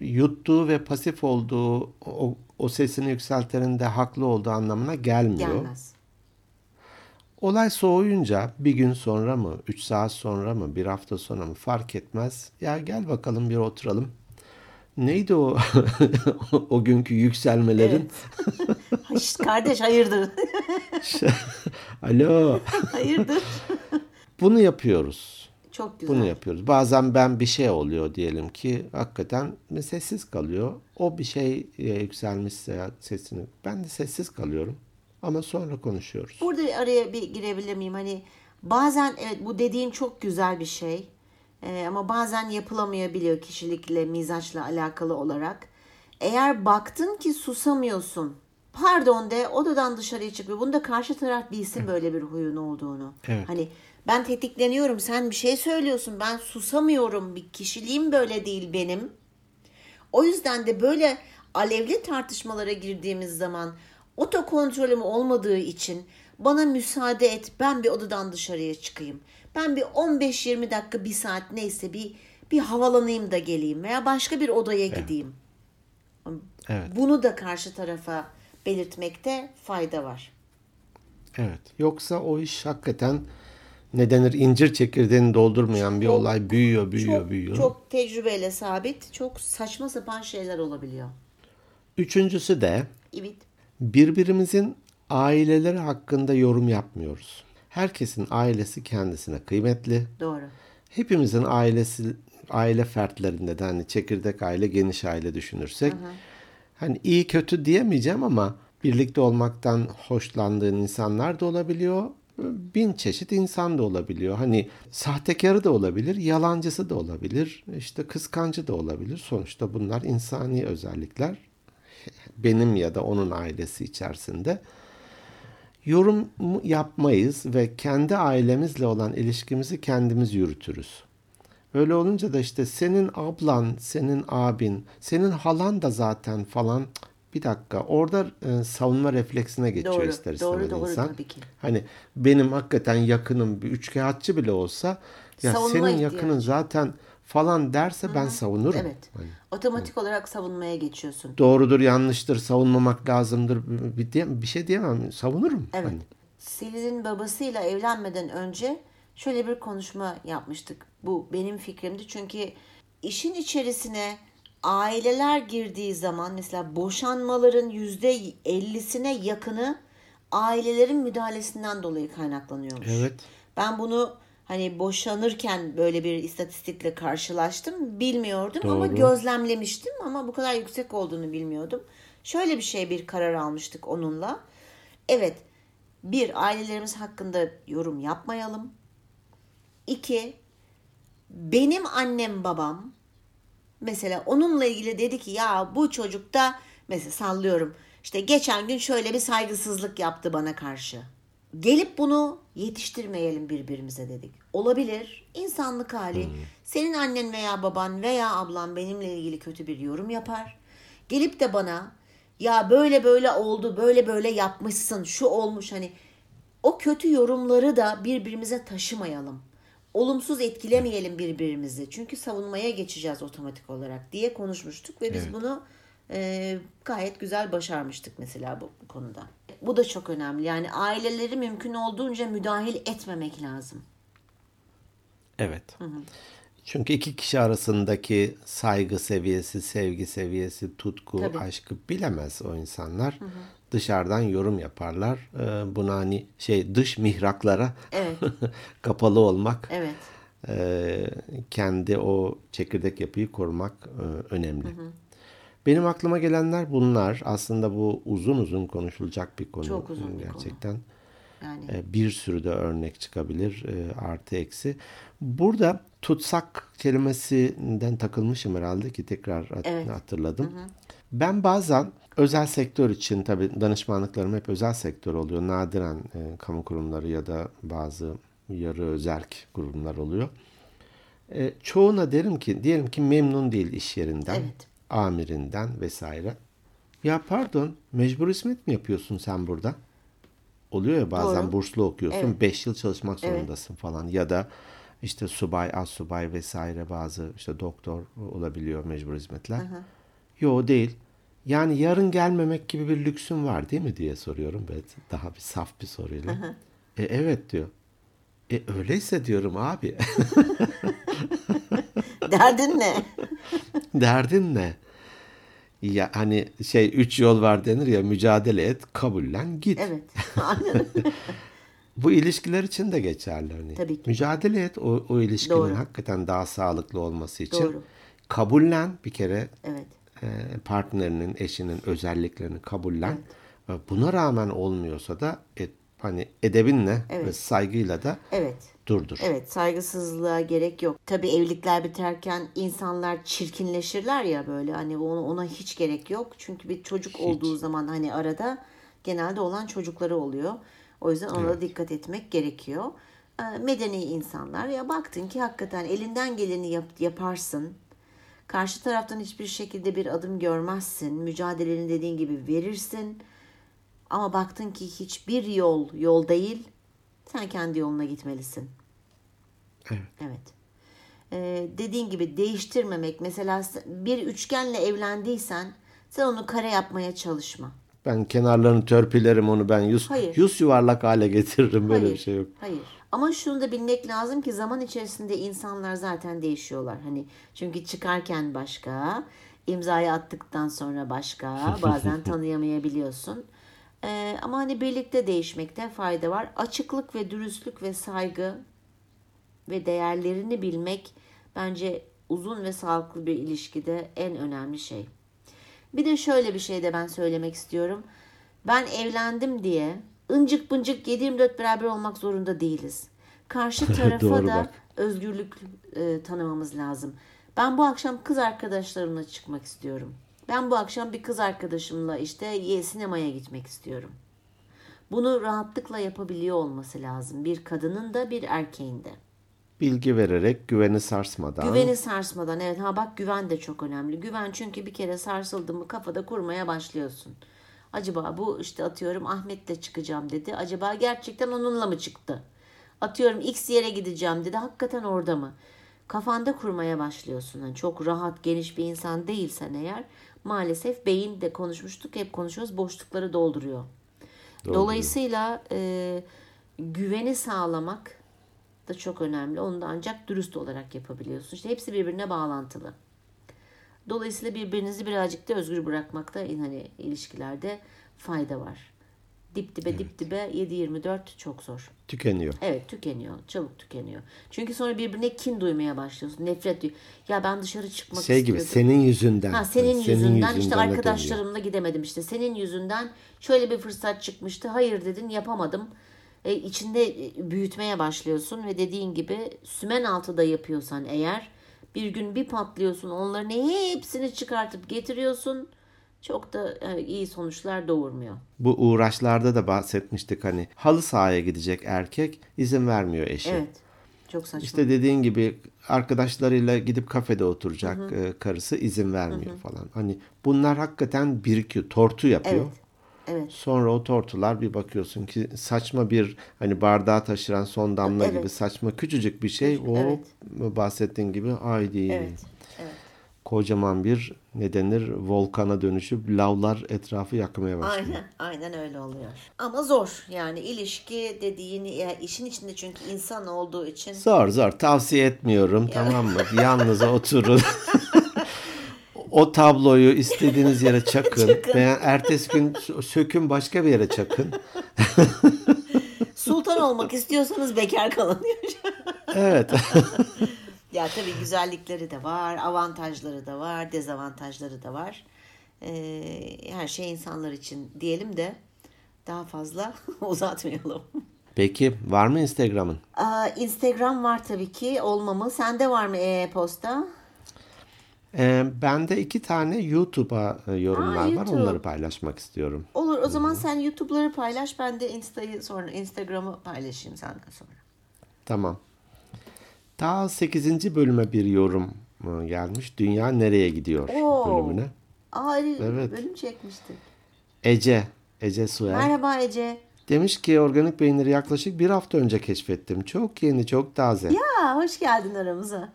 yuttuğu ve pasif olduğu o, o sesini yükseltenin de haklı olduğu anlamına gelmiyor. Gelmez. Olay soğuyunca bir gün sonra mı, üç saat sonra mı, bir hafta sonra mı fark etmez. Ya gel bakalım bir oturalım. neydi o o günkü yükselmelerin? Evet. Kardeş hayırdır? Alo. hayırdır? Bunu yapıyoruz. Çok güzel. Bunu yapıyoruz. Bazen ben bir şey oluyor diyelim ki hakikaten sessiz kalıyor. O bir şey e, yükselmişse sesini ben de sessiz kalıyorum. Ama sonra konuşuyoruz. Burada araya bir girebilir miyim? Hani bazen evet bu dediğin çok güzel bir şey. Ee, ama bazen yapılamayabiliyor kişilikle, mizaçla alakalı olarak. Eğer baktın ki susamıyorsun. Pardon de odadan dışarıya çık. Bunu da karşı taraf bilsin böyle bir huyun olduğunu. Evet. Hani ben tetikleniyorum sen bir şey söylüyorsun ben susamıyorum bir kişiliğim böyle değil benim. O yüzden de böyle alevli tartışmalara girdiğimiz zaman otokontrolüm olmadığı için bana müsaade et ben bir odadan dışarıya çıkayım. Ben bir 15-20 dakika bir saat neyse bir bir havalanayım da geleyim veya başka bir odaya gideyim. Evet. Bunu da karşı tarafa belirtmekte fayda var. Evet. Yoksa o iş hakikaten ne denir incir çekirdeğini doldurmayan bir Çok- olay büyüyor, büyüyor, çok, büyüyor. Çok tecrübeyle sabit, çok saçma sapan şeyler olabiliyor. Üçüncüsü de Evet. Birbirimizin aileleri hakkında yorum yapmıyoruz. Herkesin ailesi kendisine kıymetli. Doğru. Hepimizin ailesi aile fertlerinde de hani çekirdek aile, geniş aile düşünürsek hani iyi kötü diyemeyeceğim ama birlikte olmaktan hoşlandığın insanlar da olabiliyor. Bin çeşit insan da olabiliyor. Hani sahtekarı da olabilir, yalancısı da olabilir, işte kıskancı da olabilir. Sonuçta bunlar insani özellikler. Benim ya da onun ailesi içerisinde yorum yapmayız ve kendi ailemizle olan ilişkimizi kendimiz yürütürüz. Öyle olunca da işte senin ablan, senin abin, senin halan da zaten falan bir dakika orada e, savunma refleksine geçiyor Doğru, ister doğru, istemez doğru insan. tabii ki. Hani benim hakikaten yakınım bir üçkağıtçı bile olsa ya Savunma senin yakının zaten falan derse ben savunurum. Evet. Hani Otomatik olarak savunmaya geçiyorsun. doğrudur, yanlıştır, savunmamak lazımdır bir, bir şey diyemem. Savunurum. Evet. Hani. Selin'in babasıyla evlenmeden önce şöyle bir konuşma yapmıştık. Bu benim fikrimdi çünkü işin içerisine aileler girdiği zaman mesela boşanmaların yüzde ellisine yakını ailelerin müdahalesinden dolayı kaynaklanıyormuş. Evet. Ben bunu hani boşanırken böyle bir istatistikle karşılaştım. Bilmiyordum ama Doğru. gözlemlemiştim ama bu kadar yüksek olduğunu bilmiyordum. Şöyle bir şey bir karar almıştık onunla. Evet, bir ailelerimiz hakkında yorum yapmayalım. İki, benim annem babam mesela onunla ilgili dedi ki ya bu çocuk da mesela sallıyorum işte geçen gün şöyle bir saygısızlık yaptı bana karşı. Gelip bunu yetiştirmeyelim birbirimize dedik. Olabilir. insanlık hali. Senin annen veya baban veya ablan benimle ilgili kötü bir yorum yapar. Gelip de bana ya böyle böyle oldu, böyle böyle yapmışsın, şu olmuş hani o kötü yorumları da birbirimize taşımayalım. Olumsuz etkilemeyelim birbirimizi. Çünkü savunmaya geçeceğiz otomatik olarak diye konuşmuştuk ve biz Evet. bunu e, gayet güzel başarmıştık mesela bu, bu konuda. Bu da çok önemli. Yani aileleri mümkün olduğunca müdahil etmemek lazım. Evet. Çünkü iki kişi arasındaki saygı seviyesi, sevgi seviyesi, tutku, Tabii. aşkı bilemez o insanlar. Dışarıdan yorum yaparlar. Ee, Buna hani şey dış mihraklara Evet. kapalı olmak, Evet. e, kendi o çekirdek yapıyı korumak e, önemli. Benim aklıma gelenler bunlar. Aslında bu uzun uzun konuşulacak bir konu. Çok uzun bir konu. Yani E, bir sürü de örnek çıkabilir e, artı eksi. Burada tutsak kelimesinden takılmışım herhalde ki tekrar Evet. hatırladım. Ben bazen özel sektör için tabii danışmanlıklarım hep özel sektör oluyor. Nadiren e, kamu kurumları ya da bazı yarı özerk kurumlar oluyor. E, çoğuna derim ki diyelim ki memnun değil iş yerinden, Evet. amirinden vesaire. Ya pardon mecbur hizmet mi yapıyorsun sen burada? Oluyor ya bazen Doğru. burslu okuyorsun Evet. 5 yıl çalışmak Evet. zorundasın falan ya da işte subay, az subay vesaire bazı işte doktor olabiliyor mecbur hizmetler. Yo değil. Yani yarın gelmemek gibi bir lüksün var değil mi diye soruyorum böyle daha bir saf bir soruyla. E, evet diyor. E öyleyse diyorum abi. derdin ne? Derdin ne? Ya hani şey üç yol var denir ya mücadele et, kabullen, git. Evet. Bu ilişkiler için de geçerli hani. Tabii ki. Mücadele et o, o ilişkinin Doğru. hakikaten daha sağlıklı olması için. Doğru. Kabullen bir kere Evet. e, partnerinin, eşinin özelliklerini kabullen. E, Buna rağmen olmuyorsa da et, hani edebinle ve Evet. saygıyla da Evet. durdur. Evet saygısızlığa gerek yok. Tabii evlilikler biterken insanlar çirkinleşirler ya böyle hani ona, ona hiç gerek yok. Çünkü bir çocuk olduğu zaman hani arada genelde olan çocukları oluyor. O yüzden ona da dikkat etmek gerekiyor. Ee, Medeni insanlar ya baktın ki hakikaten elinden geleni yap- yaparsın. Karşı taraftan hiçbir şekilde bir adım görmezsin. Mücadeleni dediğin gibi verirsin. Ama baktın ki hiçbir yol yol değil. Sen kendi yoluna gitmelisin. Evet. Evet. Ee, dediğin gibi değiştirmemek. Mesela bir üçgenle evlendiysen sen onu kare yapmaya çalışma. Ben kenarlarını törpülerim onu ben yüz, Hayır. yüz yuvarlak hale getiririm böyle Hayır, bir şey yok. Hayır. Ama şunu da bilmek lazım ki zaman içerisinde insanlar zaten değişiyorlar. Hani çünkü çıkarken başka, imzayı attıktan sonra başka, bazen tanıyamayabiliyorsun. Ee, ama hani birlikte değişmekte fayda var. Açıklık ve dürüstlük ve saygı ve değerlerini bilmek bence uzun ve sağlıklı bir ilişkide en önemli şey. Bir de şöyle bir şey de ben söylemek istiyorum. Ben evlendim diye ıncık bıncık 7-24 beraber olmak zorunda değiliz. Karşı tarafa da bak. özgürlük e, tanımamız lazım. Ben bu akşam kız arkadaşlarımla çıkmak istiyorum. Ben bu akşam bir kız arkadaşımla işte sinemaya gitmek istiyorum. Bunu rahatlıkla yapabiliyor olması lazım. Bir kadının da bir erkeğin de. Bilgi vererek güveni sarsmadan. Güveni sarsmadan evet ha bak güven de çok önemli. Güven çünkü bir kere sarsıldı mı kafada kurmaya başlıyorsun. Acaba bu işte atıyorum Ahmet'le çıkacağım dedi. Acaba gerçekten onunla mı çıktı? Atıyorum X yere gideceğim dedi. Hakikaten orada mı? Kafanda kurmaya başlıyorsun. Yani çok rahat, geniş bir insan değilsen eğer maalesef beyin de konuşmuştuk. Hep konuşuyoruz. Boşlukları dolduruyor. Dolayısıyla e, güveni sağlamak da çok önemli. Onu da ancak dürüst olarak yapabiliyorsun. İşte hepsi birbirine bağlantılı. Dolayısıyla birbirinizi birazcık da özgür bırakmakta hani ilişkilerde fayda var. Dip dibe dip dibe 7-24 çok zor. Tükeniyor. Evet tükeniyor. Çabuk tükeniyor. Çünkü sonra birbirine kin duymaya başlıyorsun. Nefret duy. Ya ben dışarı çıkmak Şey gibi istiyordum. senin yüzünden. Ha, senin, Senin yüzünden, işte yüzünden de arkadaşlarımla gidemedim işte. Senin yüzünden şöyle bir fırsat çıkmıştı. Hayır dedin yapamadım. E, içinde e, büyütmeye başlıyorsun ve dediğin gibi sümen altı da yapıyorsan eğer bir gün bir patlıyorsun onların hepsini çıkartıp getiriyorsun. Çok da e, iyi sonuçlar doğurmuyor. Bu uğraşlarda da bahsetmiştik hani halı sahaya gidecek erkek izin vermiyor eşi. Evet. Çok saçma. İşte dediğin gibi arkadaşlarıyla gidip kafede oturacak e, karısı izin vermiyor falan. Hani bunlar hakikaten birikiyor, tortu yapıyor. evet. Evet. Sonra o tortular bir bakıyorsun ki saçma bir hani bardağı taşıran son damla Evet. gibi saçma küçücük bir şey. O Evet. bahsettiğin gibi haydi Evet. Evet. Kocaman bir ne denir volkana dönüşüp lavlar etrafı yakmaya başlıyor. Aynen, aynen öyle oluyor. Ama zor. Yani ilişki dediğin ya işin içinde çünkü insan olduğu için Zor zor tavsiye etmiyorum tamam mı? Yalnız oturun. o tabloyu istediğiniz yere çakın. Çakın. Veya ertesi gün sö- sökün başka bir yere çakın. sultan olmak istiyorsanız bekar kalın. Evet. Ya tabii güzellikleri de var, avantajları da var, dezavantajları da var. Ee, her şey insanlar için diyelim de daha fazla uzatmayalım. Peki var mı Instagram'ın? Aa, Instagram var tabii ki olmamı. Sende var mı e-posta? Ee, bende iki tane YouTube'a e, yorumlar Aa, var. YouTube. Onları paylaşmak istiyorum. Olur o zaman sen YouTube'ları paylaş ben de Insta'yı sonra Instagram'ı paylaşayım senden sonra. Tamam. Daha 8. bölüme bir yorum e, gelmiş. Dünya nereye gidiyor Oo. bölümüne. Aa Evet. bölüm çekmiştik. Ece, Ece Suer. Merhaba Ece. Demiş ki organik peyniri yaklaşık bir hafta önce keşfettim. Çok yeni, çok taze. Ya hoş geldin aramıza.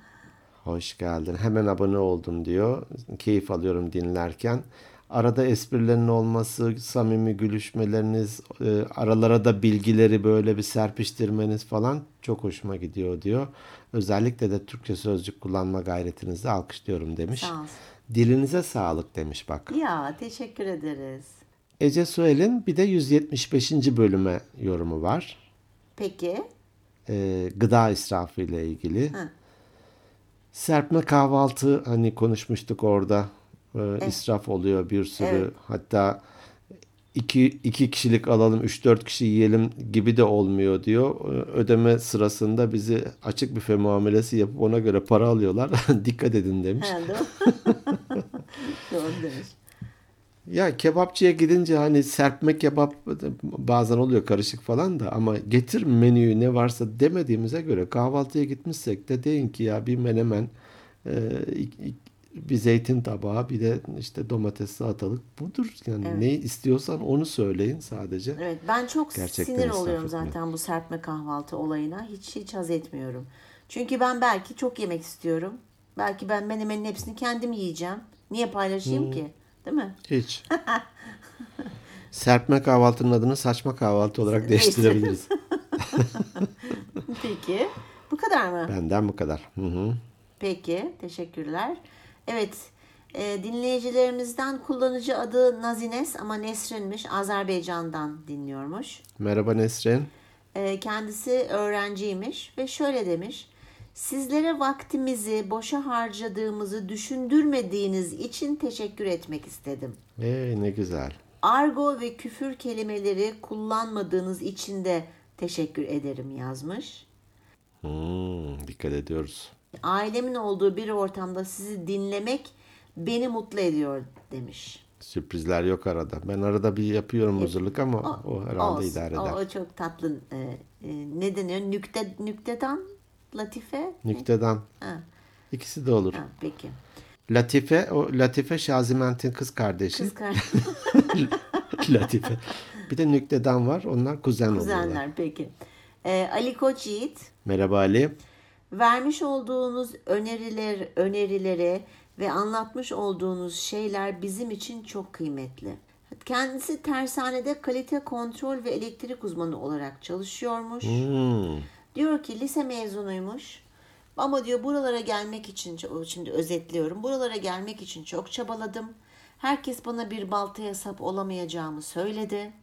Hoş geldin. Hemen abone oldum diyor. Keyif alıyorum dinlerken. Arada esprilerin olması, samimi gülüşmeleriniz, e, aralara da bilgileri böyle bir serpiştirmeniz falan çok hoşuma gidiyor diyor. Özellikle de Türkçe sözcük kullanma gayretinizi alkışlıyorum demiş. Sağ olsun. Dilinize sağlık demiş bak. Ya teşekkür ederiz. Ece Suel'in bir de 175. bölüme yorumu var. Peki. Ee, gıda israfı ile ilgili. Ha. Serpme kahvaltı hani konuşmuştuk orada. Ee, israf oluyor bir sürü. Evet. Hatta iki, iki kişilik alalım, üç dört kişi yiyelim gibi de olmuyor diyor. Ee, Ödeme sırasında bizi açık büfe muamelesi yapıp ona göre para alıyorlar. Dikkat edin demiş. Ha, doğru. demiş. Ya kebapçıya gidince hani serpme kebap bazen oluyor karışık falan da ama getir menüyü ne varsa demediğimize göre kahvaltıya gitmişsek de deyin ki ya bir menemen e, bir zeytin tabağı bir de işte domates salatalık budur. Yani Evet. ne istiyorsan onu söyleyin sadece. Evet ben çok Gerçekten sinir oluyorum etmeyin. zaten bu serpme kahvaltı olayına. Hiç hiç haz etmiyorum. Çünkü ben belki çok yemek istiyorum. Belki ben menemenin hepsini kendim yiyeceğim. Niye paylaşayım ki? Değil mi? Hiç. Serpme kahvaltının adını saçma kahvaltı olarak değiştirebiliriz. Peki. Bu kadar mı? Benden bu kadar. Hı hı. Peki. Teşekkürler. Evet. e, dinleyicilerimizden kullanıcı adı Nazines ama Nesrin'miş. Azerbaycan'dan dinliyormuş. Merhaba Nesrin. E, kendisi öğrenciymiş ve şöyle demiş. Sizlere vaktimizi boşa harcadığımızı düşündürmediğiniz için teşekkür etmek istedim. Ee, ne güzel. Argo ve küfür kelimeleri kullanmadığınız için de teşekkür ederim yazmış. Hmm, dikkat ediyoruz. Ailemin olduğu bir ortamda sizi dinlemek beni mutlu ediyor demiş. Sürprizler yok arada. Ben arada bir yapıyorum hazırlık ama o, herhalde Olsun. idare O, eder. o çok tatlı. e, e, ne deniyor? Nükte, nüktedan? Latife? Nüktedan. Ha, İkisi de olur. ha, peki. Latife, o Latife Şaziment'in kız kardeşi. Kız kardeş. Latife. Bir de Nüktedan var. Onlar kuzen, oluyorlar. Kuzenler peki. E, Ali Koç Yiğit. Merhaba Ali. Vermiş olduğunuz öneriler, önerilere ve anlatmış olduğunuz şeyler bizim için çok kıymetli. Kendisi tersanede kalite kontrol ve elektrik uzmanı olarak çalışıyormuş. Hmm. Diyor ki lise mezunuymuş. Ama diyor buralara gelmek için şimdi özetliyorum. Buralara gelmek için çok çabaladım. Herkes bana bir baltaya sap olamayacağımı söyledi.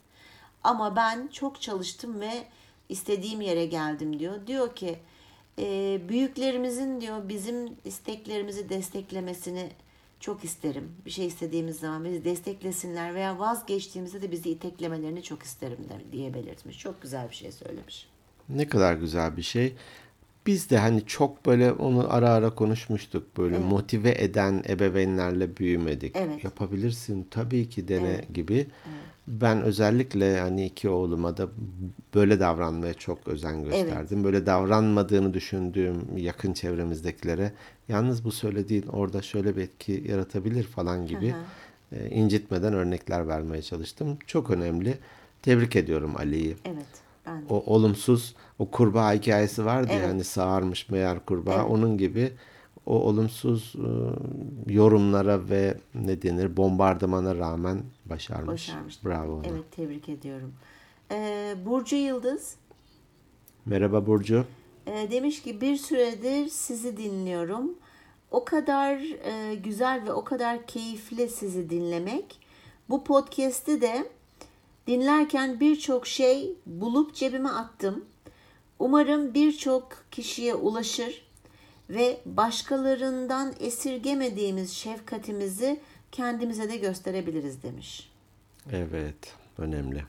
Ama ben çok çalıştım ve istediğim yere geldim diyor. Diyor ki e, büyüklerimizin diyor bizim isteklerimizi desteklemesini çok isterim. Bir şey istediğimiz zaman bizi desteklesinler veya vazgeçtiğimizde de bizi iteklemelerini çok isterim diye belirtmiş. Çok güzel bir şey söylemiş. Ne kadar güzel bir şey. Biz de hani çok böyle onu ara ara konuşmuştuk. Böyle motive eden ebeveynlerle büyümedik. Evet. Yapabilirsin tabii ki dene gibi. Ben özellikle hani iki oğluma da böyle davranmaya çok özen gösterdim. Böyle davranmadığını düşündüğüm yakın çevremizdekilere yalnız bu söylediğin orada şöyle bir etki yaratabilir falan gibi e, incitmeden örnekler vermeye çalıştım. Çok önemli. Tebrik ediyorum Ali'yi Evet. Ben o olumsuz o kurbağa hikayesi vardı Evet. hani sağarmış meğer kurbağa onun gibi o olumsuz e, yorumlara ve ne denir bombardımana rağmen başarmış. Başarmış. Bravo ona. Evet tebrik ediyorum. Ee, Burcu Yıldız Merhaba Burcu. e, demiş ki bir süredir sizi dinliyorum. O kadar e, güzel ve o kadar keyifli sizi dinlemek. Bu podcast'i de dinlerken birçok şey bulup cebime attım. Umarım birçok kişiye ulaşır ve başkalarından esirgemediğimiz şefkatimizi kendimize de gösterebiliriz demiş. Evet önemli.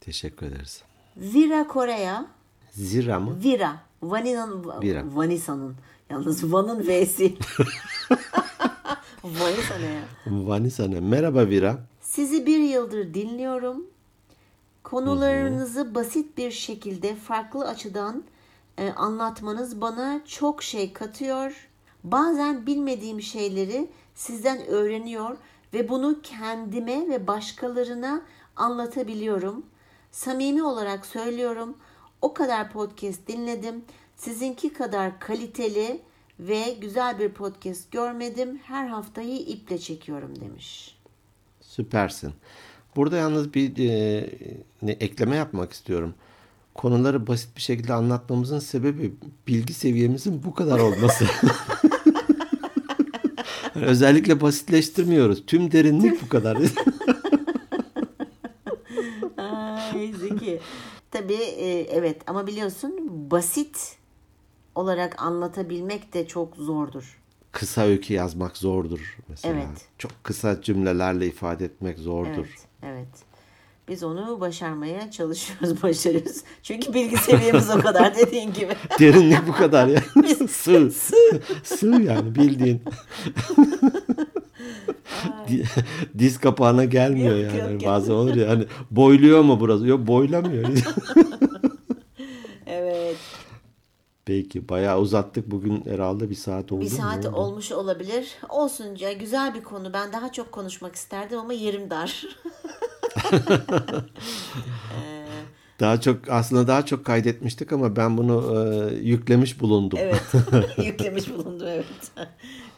Teşekkür ederiz. Vira Korea, Zira mı? Vira, Vanina'nın, Vira. Vanisa'nın, yalnız Van'ın V'si. Vanisa ne ya? Vanisa ne? Merhaba Vira. Sizi bir yıldır dinliyorum. Konularınızı basit bir şekilde farklı açıdan e, anlatmanız bana çok şey katıyor. Bazen bilmediğim şeyleri sizden öğreniyor ve bunu kendime ve başkalarına anlatabiliyorum. Samimi olarak söylüyorum. O kadar podcast dinledim. Sizinki kadar kaliteli ve güzel bir podcast görmedim. Her haftayı iple çekiyorum demiş. Süpersin. Burada yalnız bir e, ne, ekleme yapmak istiyorum. Konuları basit bir şekilde anlatmamızın sebebi bilgi seviyemizin bu kadar olması. Özellikle basitleştirmiyoruz. Tüm derinlik bu kadar. Ay Zeki. Tabii e, evet ama biliyorsun basit olarak anlatabilmek de çok zordur. kısa öykü yazmak zordur mesela. Evet. Çok kısa cümlelerle ifade etmek zordur. Evet, evet. Biz onu başarmaya çalışıyoruz, başarıyoruz. Çünkü bilgi seviyemiz o kadar dediğin gibi. Derinlik bu kadar ya. sığ. sığ yani bildiğin. Di- Diz kapağına gelmiyor Yok, yani. yok. Bazen olur ya hani boyluyor mu burası? Yok boylamıyor. Evet. Peki bayağı uzattık. Bugün herhalde bir saat oldu. Bir saat olmuş olabilir. Olsun ya güzel bir konu. Ben daha çok konuşmak isterdim ama yerim dar. Daha çok aslında daha çok kaydetmiştik ama ben bunu e, yüklemiş bulundum. Evet. Yüklemiş bulundum evet.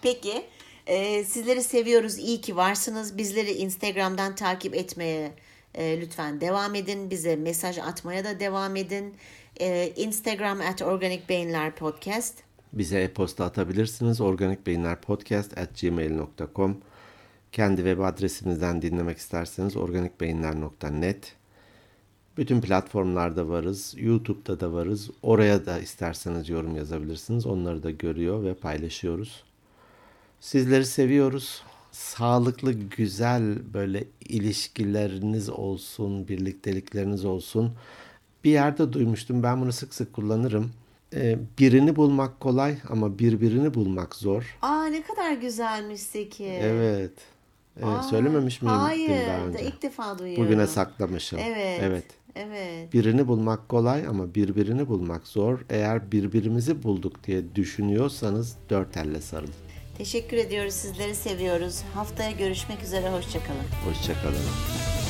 Peki. e, sizleri seviyoruz. İyi ki varsınız. Bizleri Instagram'dan takip etmeye e, lütfen devam edin. Bize mesaj atmaya da devam edin. E, Instagram at Organik Beyinler Podcast. Bize e-posta atabilirsiniz. organikbeyinlerpodcast@gmail.com. Kendi web adresimizden dinlemek isterseniz organikbeyinler.net. Bütün platformlarda varız. YouTube'da da varız. Oraya da isterseniz yorum yazabilirsiniz. Onları da görüyor ve paylaşıyoruz. Sizleri seviyoruz. Sağlıklı, güzel böyle ilişkileriniz olsun, birliktelikleriniz olsun. Bir yerde duymuştum. Ben bunu sık sık kullanırım. Ee, birini bulmak kolay ama birbirini bulmak zor. Aa ne kadar güzelmiş Zeki. Evet. Evet, Aa, söylememiş miyim Hayır. daha da önce? ilk defa duyuyorum. Bugüne saklamışım. Evet. Evet. Evet. Birini bulmak kolay ama birbirini bulmak zor. Eğer birbirimizi bulduk diye düşünüyorsanız dört elle sarılın. Teşekkür ediyoruz. Sizleri seviyoruz. Haftaya görüşmek üzere. Hoşçakalın. Hoşçakalın.